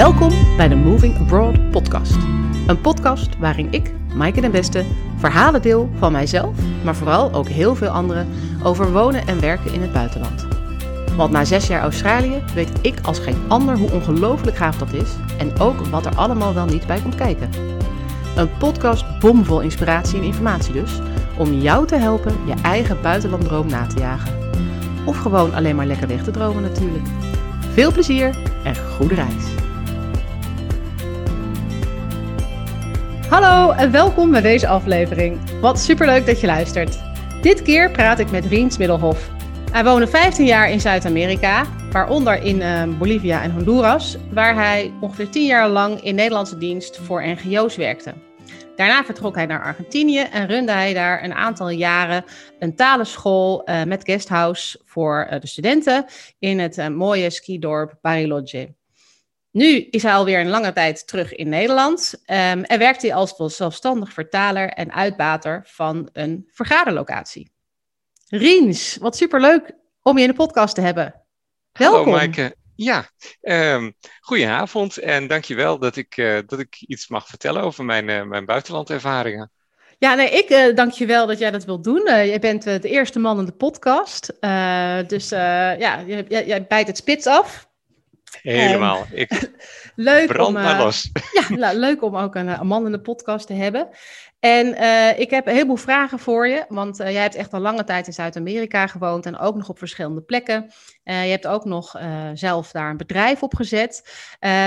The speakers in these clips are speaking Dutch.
Welkom bij de Moving Abroad podcast. Een podcast waarin ik, Maaike den Beste, verhalen deel van mijzelf, maar vooral ook heel veel anderen over wonen en werken in het buitenland. Want na zes jaar Australië weet ik als geen ander hoe ongelooflijk gaaf dat is en ook wat er allemaal wel niet bij komt kijken. Een podcast bomvol inspiratie en informatie dus, om jou te helpen je eigen buitenlanddroom na te jagen. Of gewoon alleen maar lekker weg te dromen natuurlijk. Veel plezier en goede reis. Hallo en welkom bij deze aflevering. Wat superleuk dat je luistert. Dit keer praat ik met Riens Middelhof. Hij woonde 15 jaar in Zuid-Amerika, waaronder in uh, Bolivia en Honduras, waar hij ongeveer 10 jaar lang in Nederlandse dienst voor NGO's werkte. Daarna vertrok hij naar Argentinië en runde hij daar een aantal jaren een talenschool uh, met guesthouse voor uh, de studenten in het mooie skidorp Bariloche. Nu is hij alweer een lange tijd terug in Nederland um, en werkt hij als zelfstandig vertaler en uitbater van een vergaderlocatie. Riens, wat superleuk om je in de podcast te hebben. Welkom. Hallo Maaike. Ja, um, goedenavond en dankjewel dat ik, uh, dat ik iets mag vertellen over mijn, uh, mijn buitenlandervaringen. Ja, nee, ik uh, dank je wel dat jij dat wilt doen. Uh, jij bent uh, de eerste man in de podcast. dus ja, jij, jij bijt het spits af. Helemaal. Ik leuk brand om, maar los. Ja, nou, leuk om ook een, een, man in de podcast te hebben. En uh, ik heb een heleboel vragen voor je, want uh, jij hebt echt al lange tijd in Zuid-Amerika gewoond en ook nog op verschillende plekken. Je hebt ook nog zelf daar een bedrijf opgezet.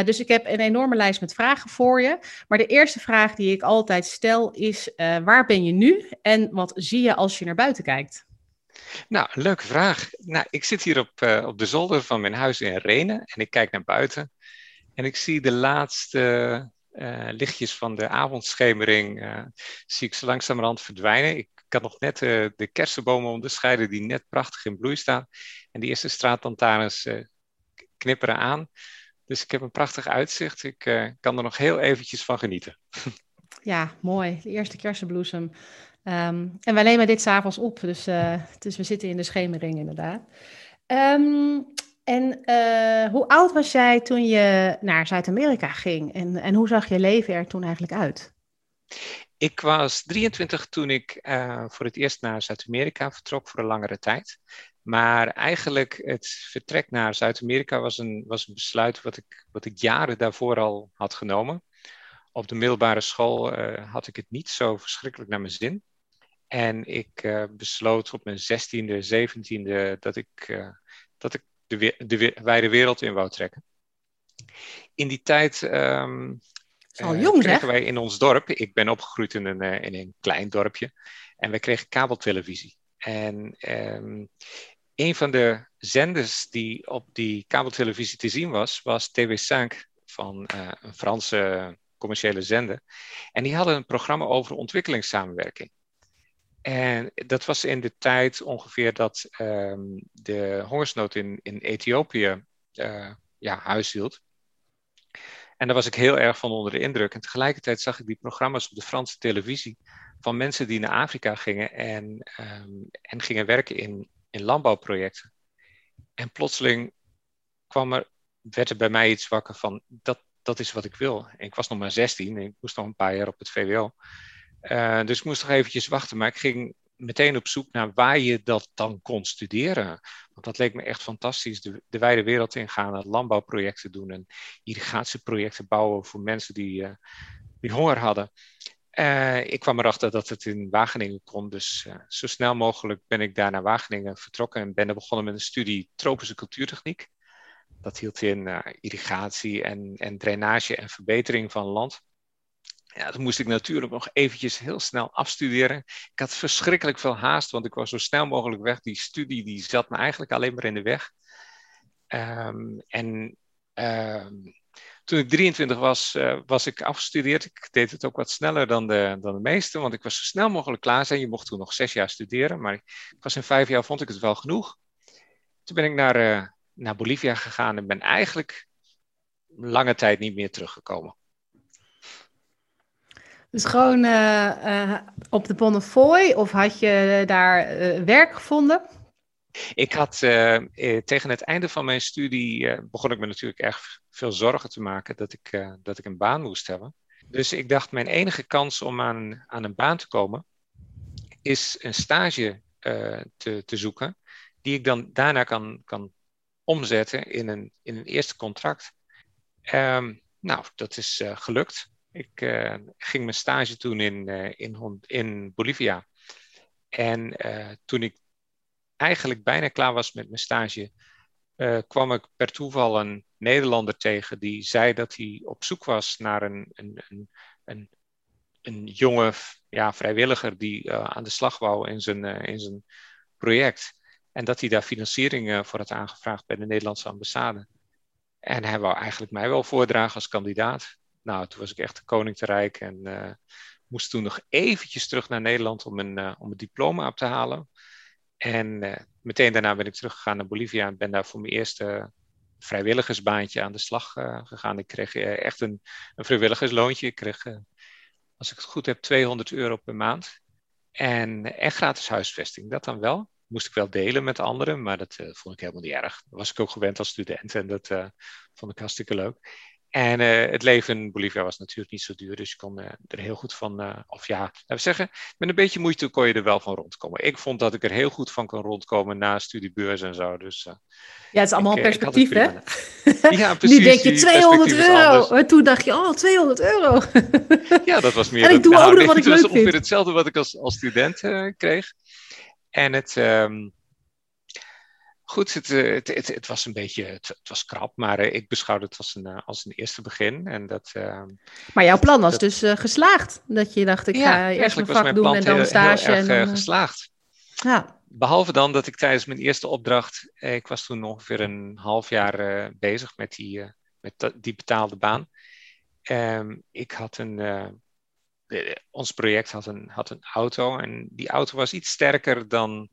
dus ik heb een enorme lijst met vragen voor je. Maar de eerste vraag die ik altijd stel is, waar ben je nu en wat zie je als je naar buiten kijkt? Nou, leuke vraag. Nou, ik zit hier op, uh, op de zolder van mijn huis in Renen en ik kijk naar buiten. En ik zie de laatste uh, lichtjes van de avondschemering, uh, zie ik zo langzamerhand verdwijnen. Ik kan nog net de kersenbomen onderscheiden die net prachtig in bloei staan. En die eerste straatlantaarns knipperen aan. Dus ik heb een prachtig uitzicht. Ik kan er nog heel eventjes van genieten. Ja, mooi. De eerste kersenbloesem. Um, en wij nemen dit s'avonds op, dus, uh, dus we zitten in de schemering inderdaad. Um, en uh, hoe oud was jij toen je naar Zuid-Amerika ging? En, en hoe zag je leven er toen eigenlijk uit? Ik was 23 toen ik uh, voor het eerst naar Zuid-Amerika vertrok voor een langere tijd. Maar eigenlijk het vertrek naar Zuid-Amerika was een, was een besluit wat ik, wat ik jaren daarvoor al had genomen. Op de middelbare school had ik het niet zo verschrikkelijk naar mijn zin. En ik uh, besloot op mijn zestiende, zeventiende dat ik, uh, dat ik de, de wijde wereld in wou trekken. In die tijd um, uh, jong, kregen wij in ons dorp, ik ben opgegroeid in een, in een klein dorpje, en wij kregen kabeltelevisie. En um, een van de zenders die op die kabeltelevisie te zien was, was TV5 van een Franse commerciële zender. En die hadden een programma over ontwikkelingssamenwerking. En dat was in de tijd ongeveer dat um, de hongersnood in, in Ethiopië uh, ja, huishield. En daar was ik heel erg van onder de indruk. En tegelijkertijd zag ik die programma's op de Franse televisie van mensen die naar Afrika gingen en, um, en gingen werken in, in landbouwprojecten. En plotseling kwam er, werd er bij mij iets wakker van dat, dat is wat ik wil. Ik was nog maar 16 en ik moest nog een paar jaar op het VWO. Uh, dus ik moest nog eventjes wachten, maar ik ging meteen op zoek naar waar je dat dan kon studeren. Want dat leek me echt fantastisch, de, de wijde wereld ingaan, landbouwprojecten doen en irrigatieprojecten bouwen voor mensen die, uh, die honger hadden. Uh, ik kwam erachter dat het in Wageningen kon, dus zo snel mogelijk ben ik daar naar Wageningen vertrokken en ben begonnen met een studie tropische cultuurtechniek. Dat hield in irrigatie en, en drainage en verbetering van land. Ja, toen moest ik natuurlijk nog eventjes heel snel afstuderen. Ik had verschrikkelijk veel haast, want ik was zo snel mogelijk weg. Die studie die zat me eigenlijk alleen maar in de weg. Um, en um, toen ik 23 was, uh, was ik afgestudeerd. Ik deed het ook wat sneller dan de, dan de meesten, want ik was zo snel mogelijk klaar zijn. Je mocht toen nog zes jaar studeren, maar ik was in vijf jaar vond ik het wel genoeg. Toen ben ik naar, uh, naar Bolivia gegaan en ben eigenlijk lange tijd niet meer teruggekomen. Dus gewoon uh, uh, op de Bonnefoy of had je daar uh, werk gevonden? Ik had tegen het einde van mijn studie begon ik me natuurlijk erg veel zorgen te maken dat ik, dat ik een baan moest hebben. Dus ik dacht, mijn enige kans om aan, aan een baan te komen, is een stage te, te zoeken, die ik dan daarna kan, kan omzetten in een, in een eerste contract. Um, nou, dat is gelukt. Ik uh, ging mijn stage doen in, uh, in, in Bolivia. En toen ik eigenlijk bijna klaar was met mijn stage, kwam ik per toeval een Nederlander tegen die zei dat hij op zoek was naar een, een, een, een, een jonge ja, vrijwilliger die aan de slag wou in zijn, in zijn project. En dat hij daar financiering voor had aangevraagd bij de Nederlandse ambassade. En hij wou eigenlijk mij wel voordragen als kandidaat. Nou, toen was ik echt de koning te rijk en uh, moest toen nog eventjes terug naar Nederland om een, uh, om een diploma op te halen. En uh, meteen daarna ben ik teruggegaan naar Bolivia en ben daar voor mijn eerste vrijwilligersbaantje aan de slag gegaan. Ik kreeg echt een, een vrijwilligersloontje. Ik kreeg, als ik het goed heb, 200 euro per maand. En, en gratis huisvesting, dat dan wel moest ik wel delen met anderen, maar dat vond ik helemaal niet erg. Dat was ik ook gewend als student en dat vond ik hartstikke leuk. En uh, het leven in Bolivia was natuurlijk niet zo duur, dus je kon er heel goed van, of ja, laten we zeggen, met een beetje moeite kon je er wel van rondkomen. Ik vond dat ik er heel goed van kon rondkomen na studiebeurs en zo. Dus, ja, het is allemaal ik, perspectief, hè? Ja, precies. nu denk je 200 euro, toen dacht je, oh, 200 euro. ja, dat was meer... En ik doe nou, ook nog wat ik leuk vind. ongeveer hetzelfde wat ik als, als student kreeg. En het, um, goed, het, eh, het, het, het, was een beetje, het, was krap, maar uh, ik beschouwde het als een, uh, als een eerste begin. En dat, uh, maar jouw plan was dat, dus geslaagd? Dat je dacht, ik ja, ga eerst mijn vak doen en dan een stage. Heel, heel en dan, geslaagd. Ja. Behalve dan dat ik tijdens mijn eerste opdracht, ik was toen ongeveer een half jaar bezig met die, met die betaalde baan. Um, ik had een, ons project had een, had een auto en die auto was iets sterker dan,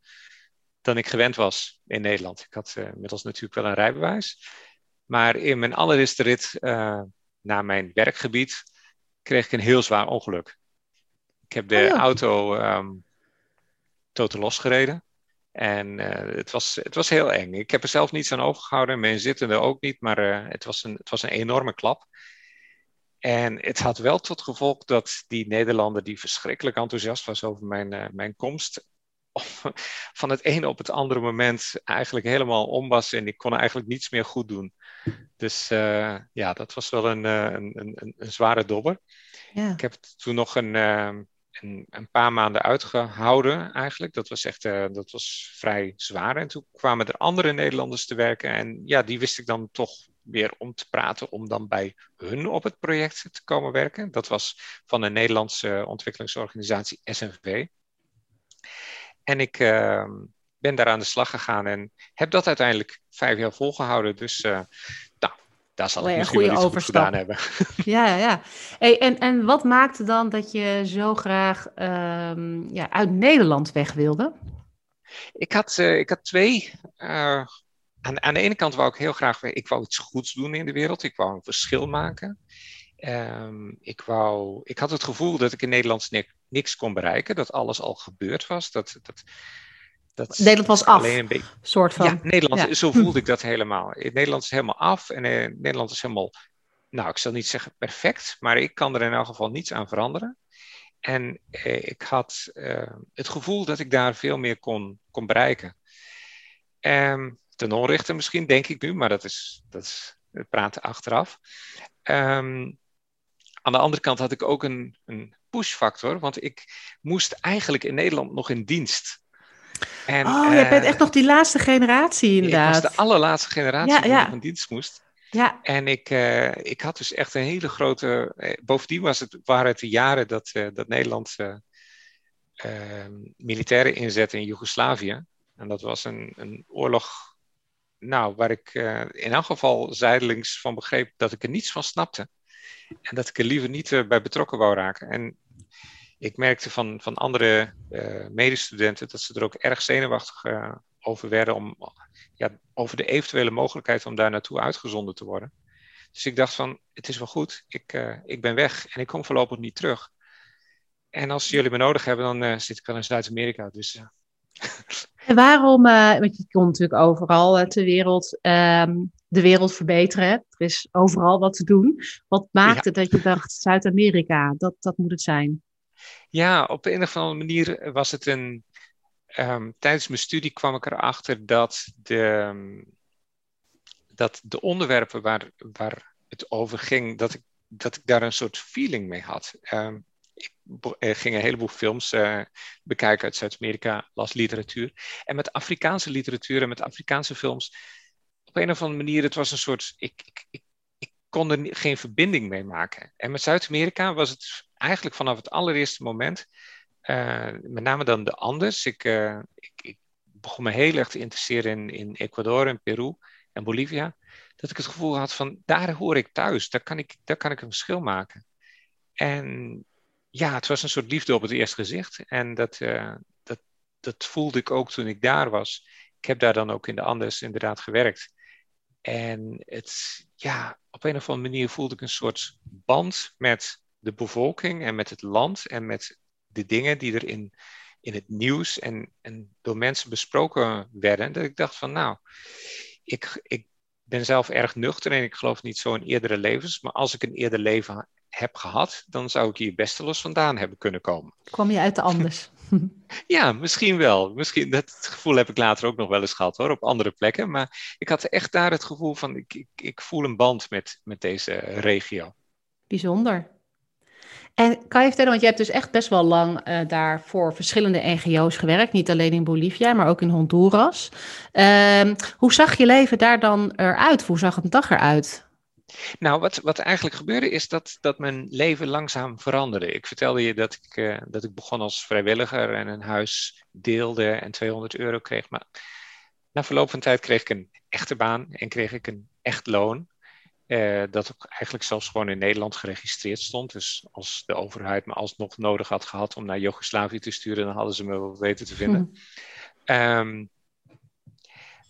dan ik gewend was in Nederland. Ik had uh, inmiddels natuurlijk wel een rijbewijs. Maar in mijn allereerste rit uh, naar mijn werkgebied kreeg ik een heel zwaar ongeluk. Ik heb de oh ja. auto um, totaal losgereden. En uh, het, was, het was heel eng. Ik heb er zelf niets aan overgehouden. Mijn zittende ook niet. Maar uh, het, was een, het was een enorme klap. En het had wel tot gevolg dat die Nederlander, die verschrikkelijk enthousiast was over mijn, uh, mijn komst, van het ene op het andere moment eigenlijk helemaal om was en ik kon eigenlijk niets meer goed doen. Dus uh, ja, dat was wel een, uh, een, een, een, zware dobber. Ja. Ik heb toen nog een, een, een, paar maanden uitgehouden eigenlijk. Dat was echt dat was vrij zwaar. En toen kwamen er andere Nederlanders te werken en ja, die wist ik dan toch weer om te praten om dan bij hun op het project te komen werken. Dat was van een Nederlandse ontwikkelingsorganisatie SNV. En ik uh, ben daar aan de slag gegaan en heb dat uiteindelijk vijf jaar volgehouden. Dus uh, nou, daar zal ik misschien wel iets goed gedaan hebben. Ja, ja, ja. Hey, en, en wat maakte dan dat je zo graag um, ja, uit Nederland weg wilde? Ik had, uh, ik had twee uh, aan, aan, de ene kant wou ik heel graag, ik wou iets goeds doen in de wereld. Ik wou een verschil maken. Um, ik, wou, ik had het gevoel dat ik in Nederland niks, kon bereiken, dat alles al gebeurd was. Dat, dat, dat Nederland was af, alleen een beetje, soort van. Ja, Nederland, ja. zo voelde ik dat helemaal. Nederland is helemaal af en uh, Nederland is helemaal, nou, ik zal niet zeggen perfect, maar ik kan er in elk geval niets aan veranderen. En uh, ik had uh, het gevoel dat ik daar veel meer kon, kon bereiken. Um, ten onrechte misschien, denk ik nu, maar dat is, dat is het praten achteraf. Um, aan de andere kant had ik ook een, een push-factor, want ik moest eigenlijk in Nederland nog in dienst. En, oh, je uh, bent echt nog die laatste generatie inderdaad. Ik was de allerlaatste generatie ja, die ja. nog in dienst moest. Ja. En ik, uh, ik had dus echt een hele grote. Uh, bovendien was het, waren het de jaren dat, uh, dat Nederland ehm, militairen inzette in Joegoslavië. En dat was een, een oorlog nou, waar ik in elk geval zijdelings van begreep dat ik er niets van snapte. En dat ik er liever niet uh, bij betrokken wou raken. En ik merkte van, van andere uh, medestudenten dat ze er ook erg zenuwachtig over werden. Om, ja, over de eventuele mogelijkheid om daar naartoe uitgezonden te worden. Dus ik dacht van, het is wel goed, ik, ik ben weg en ik kom voorlopig niet terug. En als jullie me nodig hebben, dan zit ik wel in Zuid-Amerika. Dus En waarom, want je komt natuurlijk overal ter wereld, um, de wereld verbeteren. Er is overal wat te doen. Wat maakte ja. dat je dacht, Zuid-Amerika, dat, dat moet het zijn? Ja, op een of andere manier was het een. Um, tijdens mijn studie kwam ik erachter dat de, dat de onderwerpen waar, waar het over ging, dat ik, dat ik daar een soort feeling mee had. Um, ik ging een heleboel films uh, bekijken uit Zuid-Amerika, las literatuur. En met Afrikaanse literatuur en met Afrikaanse films, op een of andere manier, het was een soort. Ik, ik, ik, kon er geen verbinding mee maken. En met Zuid-Amerika was het eigenlijk vanaf het allereerste moment, uh, met name dan de Andes. Ik, ik, ik, begon me heel erg te interesseren in, in Ecuador en Peru en Bolivia. Dat ik het gevoel had van daar hoor ik thuis, daar kan ik, daar kan ik een verschil maken. En ja, het was een soort liefde op het eerste gezicht. En dat, uh, dat, dat voelde ik ook toen ik daar was. Ik heb daar dan ook in de Andes inderdaad gewerkt. En het, ja, op een of andere manier voelde ik een soort band met de bevolking en met het land en met de dingen die er in, in het nieuws en, en door mensen besproken werden. Dat ik dacht van nou, ik, ik ben zelf erg nuchter en ik geloof niet zo in eerdere levens. Maar als ik een eerder leven heb gehad, dan zou ik hier besteloos vandaan hebben kunnen komen. Kwam je uit de anders? ja, misschien wel. Misschien, dat gevoel heb ik later ook nog wel eens gehad hoor, op andere plekken. Maar ik had echt daar het gevoel van, ik, ik, ik voel een band met, met deze regio. Bijzonder. En kan je vertellen, want je hebt dus echt best wel lang uh, daar voor verschillende NGO's gewerkt. Niet alleen in Bolivia, maar ook in Honduras. Uh, hoe zag je leven daar dan eruit? Hoe zag een dag eruit? Nou, wat, wat eigenlijk gebeurde is dat, dat mijn leven langzaam veranderde. Ik vertelde je dat ik, uh, dat ik begon als vrijwilliger en een huis deelde en 200 euro kreeg. Maar na verloop van tijd kreeg ik een echte baan en kreeg ik een echt loon. Uh, dat ook eigenlijk zelfs gewoon in Nederland geregistreerd stond. Dus als de overheid me alsnog nodig had gehad om naar Joegoslavië te sturen, dan hadden ze me wel weten te vinden. Hm. Um,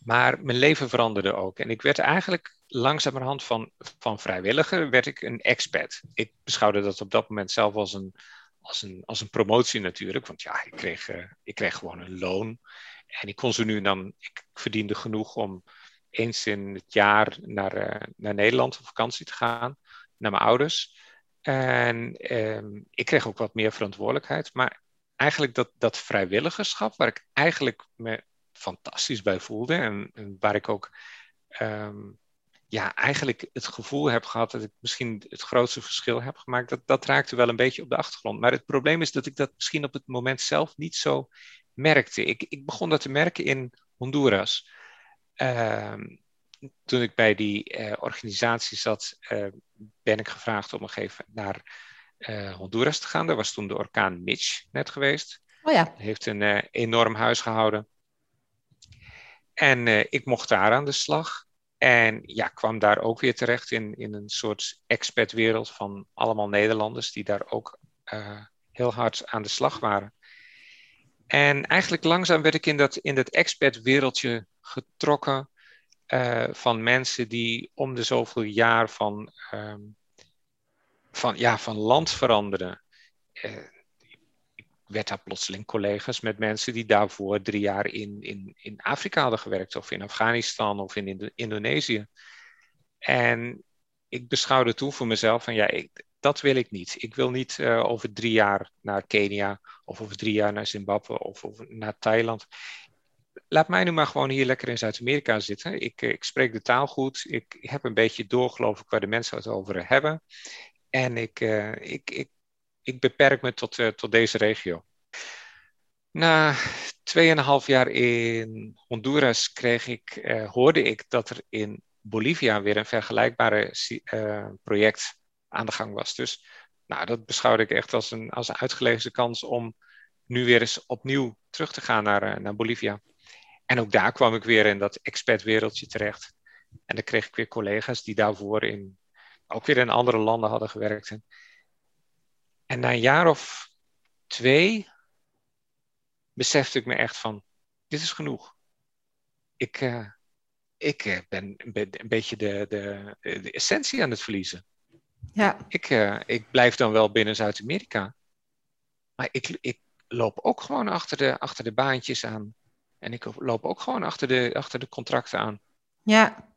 maar mijn leven veranderde ook. En ik werd eigenlijk langzamerhand van, van vrijwilliger, werd ik een expat. Ik beschouwde dat op dat moment zelf als een, als een, als een promotie natuurlijk. Want ja, ik kreeg, uh, ik kreeg gewoon een loon. En ik kon zo nu dan, ik verdiende genoeg om eens in het jaar naar, uh, naar Nederland op vakantie te gaan, naar mijn ouders. En um, ik kreeg ook wat meer verantwoordelijkheid. Maar eigenlijk dat, dat vrijwilligerschap, waar ik eigenlijk me fantastisch bij voelde en, waar ik ook um, ja, eigenlijk het gevoel heb gehad dat ik misschien het grootste verschil heb gemaakt, dat, dat raakte wel een beetje op de achtergrond. Maar het probleem is dat ik dat misschien op het moment zelf niet zo merkte. Ik, ik begon dat te merken in Honduras. Uh, toen ik bij die uh, organisatie zat, uh, ben ik gevraagd om nog even naar uh, Honduras te gaan. Daar was toen de orkaan Mitch net geweest. Oh ja. Heeft een enorm huis gehouden. En ik mocht daar aan de slag. En ja, kwam daar ook weer terecht in, in een soort expat-wereld van allemaal Nederlanders die daar ook uh, heel hard aan de slag waren. En eigenlijk langzaam werd ik in dat, in dat expat-wereldje getrokken uh, van mensen die om de zoveel jaar van, um, van, ja, van land veranderen. Uh, werd daar plotseling collega's met mensen die daarvoor drie jaar in, in, in Afrika hadden gewerkt, of in Afghanistan of in Indonesië. En ik beschouwde toen voor mezelf van ja, ik, dat wil ik niet. Ik wil niet uh, over drie jaar naar Kenia of over drie jaar naar Zimbabwe of, of naar Thailand. Laat mij nu maar gewoon hier lekker in Zuid-Amerika zitten. Ik, ik spreek de taal goed. Ik heb een beetje door, geloof ik, waar de mensen het over hebben. En ik, uh, ik, ik ik beperk me tot, uh, tot deze regio. Na 2,5 jaar in Honduras kreeg ik, uh, hoorde ik dat er in Bolivia weer een vergelijkbare uh, project aan de gang was. Dus nou, dat beschouwde ik echt als een, als een uitgelezen kans om nu weer eens opnieuw terug te gaan naar, naar Bolivia. En ook daar kwam ik weer in dat expertwereldje terecht. En dan kreeg ik weer collega's die daarvoor in, ook weer in andere landen hadden gewerkt. En na een jaar of twee besefte ik me echt van, dit is genoeg. Ik, uh, ik uh, ben een beetje de, de, de, essentie aan het verliezen. Ja. Ik, uh, ik blijf dan wel binnen Zuid-Amerika. Maar ik, ik loop ook gewoon achter de, achter de baantjes aan En ik loop ook gewoon achter de, achter de contracten aan. Ja,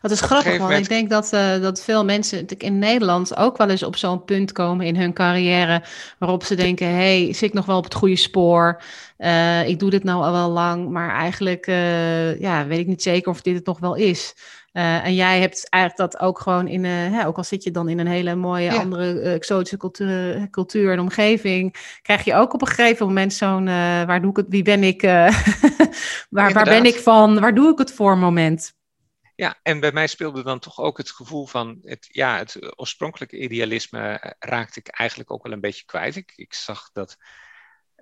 het is grappig, want ik denk dat, uh, dat veel mensen in Nederland ook wel eens op zo'n punt komen in hun carrière waarop ze denken, hey, zit ik nog wel op het goede spoor? Uh, ik doe dit nou al wel lang, maar eigenlijk uh, ja, weet ik niet zeker of dit het nog wel is. en jij hebt eigenlijk dat ook gewoon in, hè, ook al zit je dan in een hele mooie andere exotische cultuur, cultuur en omgeving, krijg je ook op een gegeven moment zo'n, waar doe ik het, wie ben ik, waar, waar ben ik van, waar doe ik het voor moment? Ja, en bij mij speelde dan toch ook het gevoel van het, ja, het oorspronkelijke idealisme eh, raakte ik eigenlijk ook wel een beetje kwijt. Ik, ik zag dat,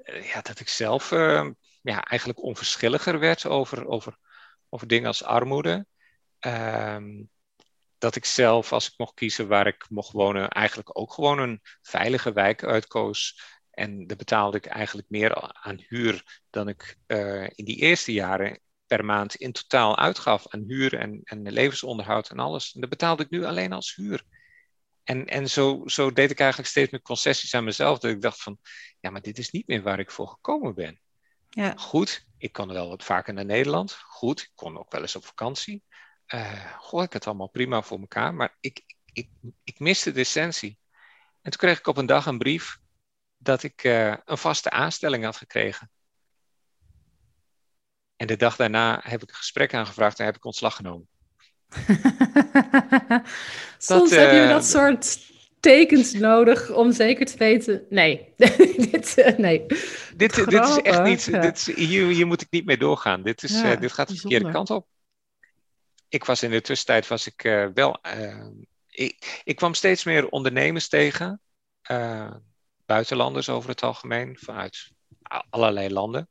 uh, ja, dat ik zelf uh, ja, eigenlijk onverschilliger werd over, over, over dingen als armoede. Um, dat ik zelf, als ik mocht kiezen waar ik mocht wonen, eigenlijk ook gewoon een veilige wijk uitkoos. En daar betaalde ik eigenlijk meer aan huur dan ik uh, in die eerste jaren per maand in totaal uitgaf aan huur en, en levensonderhoud en alles. En dat betaalde ik nu alleen als huur. En, en zo, zo deed ik eigenlijk steeds meer concessies aan mezelf. Dat ik dacht van, ja, maar dit is niet meer waar ik voor gekomen ben. Ja. Goed, ik kon wel wat vaker naar Nederland. Goed, ik kon ook wel eens op vakantie. Uh, goh, ik had allemaal prima voor elkaar. Maar ik, ik, ik miste de essentie. En toen kreeg ik op een dag een brief dat ik uh, een vaste aanstelling had gekregen. En de dag daarna heb ik een gesprek aangevraagd en heb ik ontslag genomen. Soms heb je dat soort tekens nodig om zeker te weten. Nee, dit, uh, nee. Dit, dit is echt niet. Dit hier, hier moet ik niet mee doorgaan. Dit, is, ja, uh, dit gaat de verkeerde kant op. Ik was in de tussentijd was ik uh, wel. Ik, ik, kwam steeds meer ondernemers tegen, buitenlanders over het algemeen, vanuit allerlei landen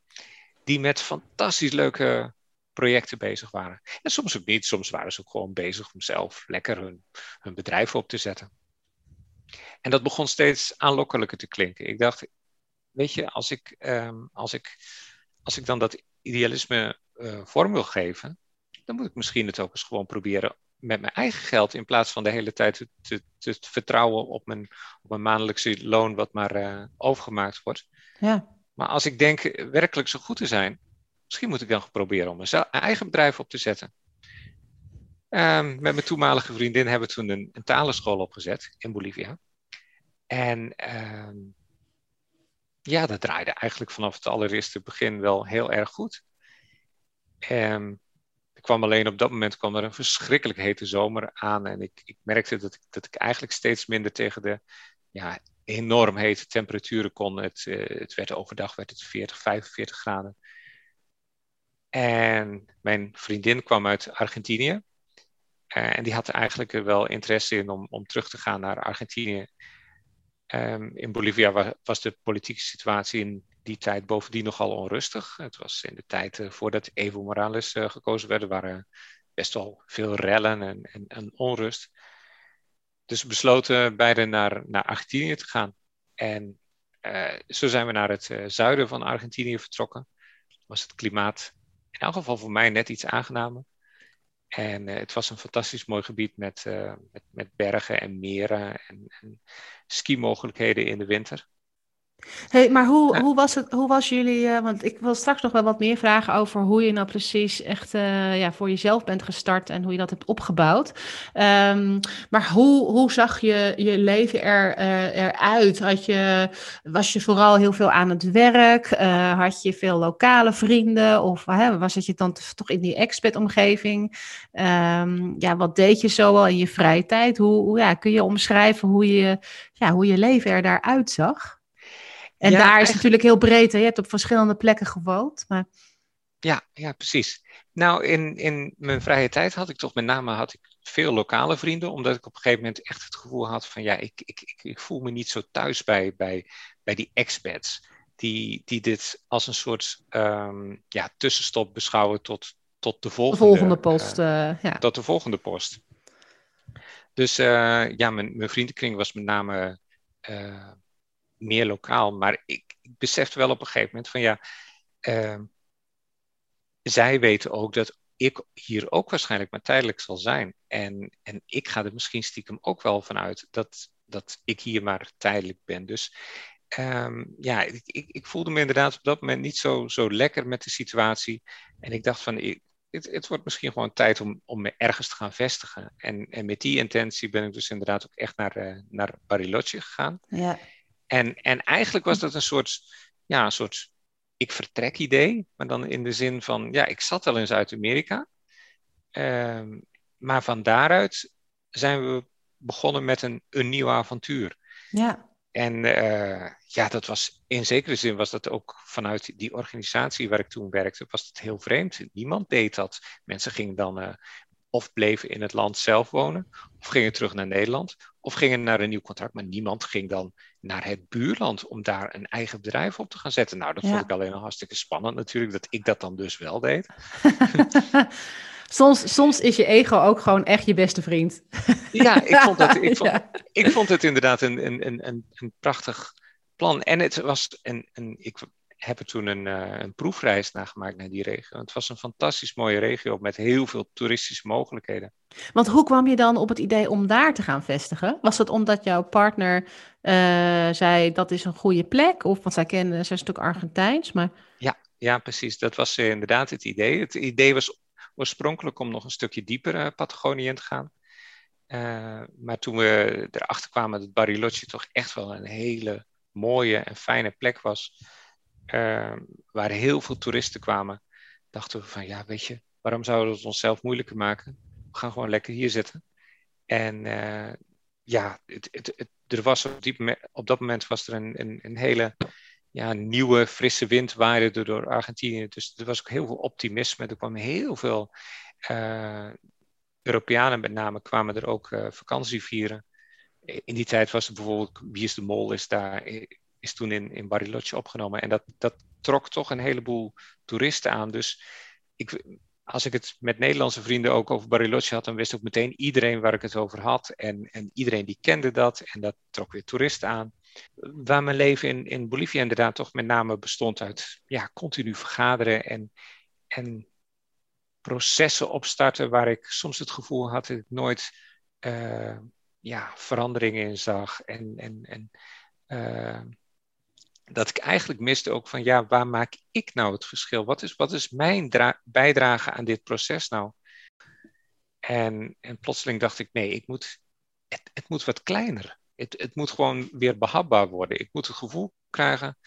die met fantastisch leuke projecten bezig waren. En soms ook niet, soms waren ze ook gewoon bezig om zelf lekker hun, hun bedrijf op te zetten. En dat begon steeds aanlokkelijker te klinken. Ik dacht, weet je, als ik, um, als ik, als ik dan dat idealisme uh, vorm wil geven, dan moet ik misschien het ook eens gewoon proberen met mijn eigen geld, in plaats van de hele tijd te, te, vertrouwen op mijn, op mijn maandelijkse loon, wat maar uh, overgemaakt wordt. Ja. Maar als ik denk werkelijk zo goed te zijn, misschien moet ik dan proberen om een eigen bedrijf op te zetten. Um, met mijn toenmalige vriendin hebben we toen een, een talenschool opgezet in Bolivia. En um, ja, dat draaide eigenlijk vanaf het allereerste begin wel heel erg goed. Um, ik kwam alleen op dat moment kwam er een verschrikkelijk hete zomer aan. En ik, ik merkte dat ik, dat ik eigenlijk steeds minder tegen de ja, enorm hete temperaturen kon. Het, uh, het werd overdag werd het 40, 45 graden. En mijn vriendin kwam uit Argentinië. Uh, en die had eigenlijk wel interesse in om, om terug te gaan naar Argentinië. Um, in Bolivia was, de politieke situatie in die tijd bovendien nogal onrustig. Het was in de tijd uh, voordat Evo Morales gekozen werd, er waren best wel veel rellen en, en, en onrust. Dus we besloten beide naar, naar Argentinië te gaan. En uh, zo zijn we naar het uh, zuiden van Argentinië vertrokken. Was het klimaat in elk geval voor mij net iets aangenamer. En uh, het was een fantastisch mooi gebied met, met, met, bergen en meren en, en ski-mogelijkheden in de winter. Hey, maar hoe, hoe, was het, hoe was jullie, uh, want ik wil straks nog wel wat meer vragen over hoe je nou precies echt uh, ja, voor jezelf bent gestart en hoe je dat hebt opgebouwd. Um, maar hoe, hoe zag je je leven er, uh, eruit? Had je, was je vooral heel veel aan het werk? had je veel lokale vrienden? Of was het je dan toch in die expat-omgeving? Um, ja, wat deed je zo al in je vrije tijd? Hoe, hoe ja, kun je omschrijven hoe je, ja, hoe je leven er daaruit zag? En daar is natuurlijk heel breed. Hè? Je hebt op verschillende plekken gewoond. Maar... Ja, ja, precies. Nou, in, in mijn vrije tijd had ik toch met name had ik veel lokale vrienden, omdat ik op een gegeven moment echt het gevoel had van ja, ik, ik, ik, ik voel me niet zo thuis bij, bij, bij die expats. Die, die dit als een soort um, ja, tussenstop beschouwen tot, tot de volgende, de volgende post. Uh, ja. Tot de volgende post. Dus uh, ja, mijn, mijn vriendenkring was met name meer lokaal. Maar ik, ik besefte wel op een gegeven moment van ja, uh, zij weten ook dat ik hier ook waarschijnlijk maar tijdelijk zal zijn. En, en ik ga er misschien stiekem ook wel vanuit dat, dat ik hier maar tijdelijk ben. Dus ehm, ja, ik, ik, ik, voelde me inderdaad op dat moment niet zo, zo lekker met de situatie. En ik dacht van, ik, het, het, wordt misschien gewoon tijd om, om me ergens te gaan vestigen. En, en met die intentie ben ik dus inderdaad ook echt naar, uh, naar Bariloche gegaan. Ja. En, en eigenlijk was dat een soort, ja, een soort ik vertrek idee, maar dan in de zin van, ja, ik zat al in Zuid-Amerika. Ehm, maar van daaruit zijn we begonnen met een, een nieuw avontuur. Ja. En uh, ja, dat was in zekere zin was dat ook vanuit die organisatie waar ik toen werkte, was het heel vreemd. Niemand deed dat. Mensen gingen dan uh, of bleven in het land zelf wonen, of gingen terug naar Nederland, of gingen naar een nieuw contract. Maar niemand ging dan naar het buurland om daar een eigen bedrijf op te gaan zetten. Nou, dat vond ik alleen al hartstikke spannend natuurlijk, dat ik dat dan dus wel deed. soms, soms is je ego ook gewoon echt je beste vriend. Ja, ik vond het, ik vond, ik vond het inderdaad een, een, een, een prachtig plan. En het was een, een, ik heb er toen een, uh, een proefreis naar gemaakt naar die regio. Het was een fantastisch mooie regio met heel veel toeristische mogelijkheden. Want hoe kwam je dan op het idee om daar te gaan vestigen? Was het omdat jouw partner uh, zei dat is een goede plek? Of want zij kennen, zij is natuurlijk Argentijns, maar... Ja, ja precies. Dat was uh, inderdaad het idee. Het idee was oorspronkelijk om nog een stukje dieper Patagonië in te gaan. maar toen we erachter kwamen dat Bariloche toch echt wel een hele mooie en fijne plek was uh, waar heel veel toeristen kwamen, dachten we van ja, weet je, waarom zouden we het onszelf moeilijker maken? We gaan gewoon lekker hier zitten. En uh, ja, het, het, er was op, op, dat moment was er een, een, hele ja, nieuwe, frisse wind waaide door Argentinië. Dus er was ook heel veel optimisme. Er kwamen heel veel uh, Europeanen met name kwamen er ook uh, vakantie vieren. In die tijd was er bijvoorbeeld Wie is de Mol is daar is toen in, in Bariloche opgenomen. En dat, dat trok toch een heleboel toeristen aan. Dus ik, als ik het met Nederlandse vrienden ook over Bariloche had, dan wist ook meteen iedereen waar ik het over had. En, en iedereen die kende dat. En dat trok weer toeristen aan. Waar mijn leven in, in Bolivia inderdaad toch met name bestond uit ja, continu vergaderen en, en processen opstarten waar ik soms het gevoel had dat ik nooit uh, ja, veranderingen in zag. En, en, en uh, dat ik eigenlijk miste ook van, ja, waar maak ik nou het verschil? Wat is, wat is mijn bijdrage aan dit proces nou? En, en plotseling dacht ik, nee, ik moet, het, het moet wat kleiner. Het, het moet gewoon weer behapbaar worden. Ik moet het gevoel krijgen,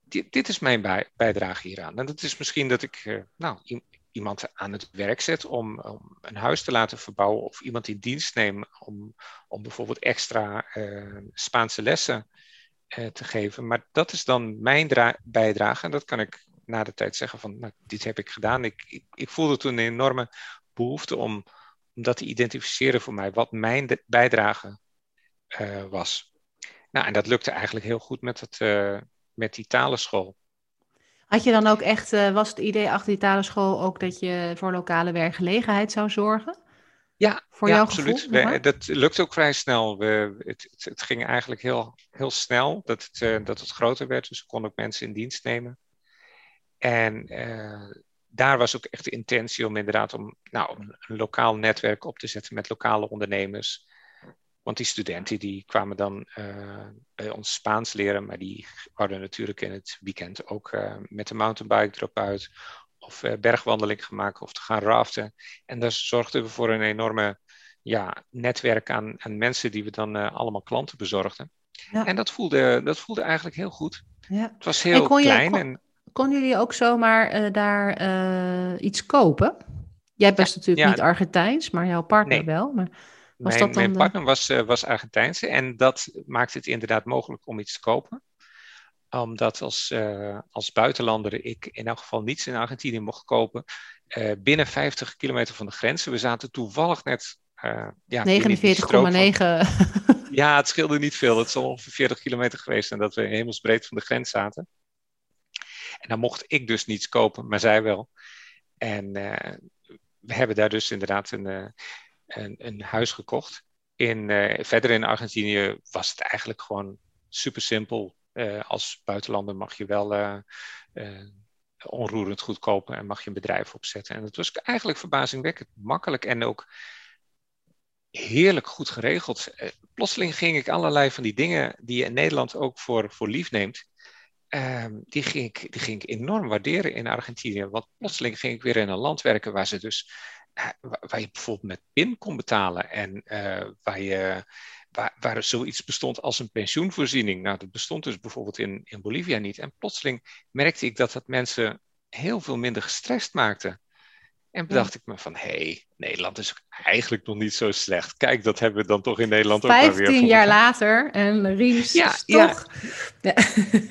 dit, dit is mijn bij, bijdrage hieraan. En dat is misschien dat ik uh, nou, iemand aan het werk zet om, om, een huis te laten verbouwen of iemand in dienst neem om, om bijvoorbeeld extra uh, Spaanse lessen eh, te geven. Maar dat is dan mijn bijdrage. En dat kan ik na de tijd zeggen van, nou, dit heb ik gedaan. Ik, ik, voelde toen een enorme behoefte om, om dat te identificeren voor mij, wat mijn bijdrage uh, was. Nou, en dat lukte eigenlijk heel goed met, het, uh, met die talenschool. Had je dan ook echt, was het idee achter die talenschool ook dat je voor lokale werkgelegenheid zou zorgen? Ja, voor ja, absoluut. We, dat lukt ook vrij snel. We, het, het, het, ging eigenlijk heel, heel snel dat het, uh, dat het groter werd. Dus we konden ook mensen in dienst nemen. En uh, daar was ook echt de intentie om inderdaad om, nou, een, een, lokaal netwerk op te zetten met lokale ondernemers. Want die studenten die kwamen dan uh, bij ons Spaans leren, maar die hadden natuurlijk in het weekend ook met de mountainbike erop uit of uh, bergwandeling gemaakt of te gaan raften. En daar zorgden we voor een enorme ja, netwerk aan, aan mensen die we dan uh, allemaal klanten bezorgden. Ja. En dat voelde, dat voelde eigenlijk heel goed. Ja. Het was heel en klein. Je, en... Konden jullie ook zomaar uh, daar iets kopen? Jij bent ja, natuurlijk niet Argentijns, maar jouw partner nee. wel. Maar was mijn, dat dan mijn partner was, was Argentijns en dat maakte het inderdaad mogelijk om iets te kopen omdat als, uh, als buitenlander ik in elk geval niets in Argentinië mocht kopen. Uh, binnen 50 kilometer van de grenzen. We zaten toevallig net. Uh, ja, 49,9. ja, het scheelde niet veel. Het is ongeveer 40 kilometer geweest en dat we hemelsbreed van de grens zaten. En dan mocht ik dus niets kopen, maar zij wel. En we hebben daar dus inderdaad een, een, een huis gekocht. In, verder in Argentinië was het eigenlijk gewoon super simpel als buitenlander mag je wel uh, uh, onroerend goed kopen en mag je een bedrijf opzetten. En dat was eigenlijk verbazingwekkend makkelijk en ook heerlijk goed geregeld. plotseling ging ik allerlei van die dingen die je in Nederland ook voor, voor lief neemt, ehm, die, ging ik, die ging ik enorm waarderen in Argentinië. Want plotseling ging ik weer in een land werken waar ze dus waar je bijvoorbeeld met PIN kon betalen en waar je waar, waar zoiets bestond als een pensioenvoorziening. Nou, dat bestond dus bijvoorbeeld in, in Bolivia niet. En plotseling merkte ik dat dat mensen heel veel minder gestrest maakte. En bedacht ik me van, hé, hey, Nederland is eigenlijk nog niet zo slecht. Kijk, dat hebben we dan toch in Nederland ook alweer. Vijftien jaar later en Ries ja, toch... Ja.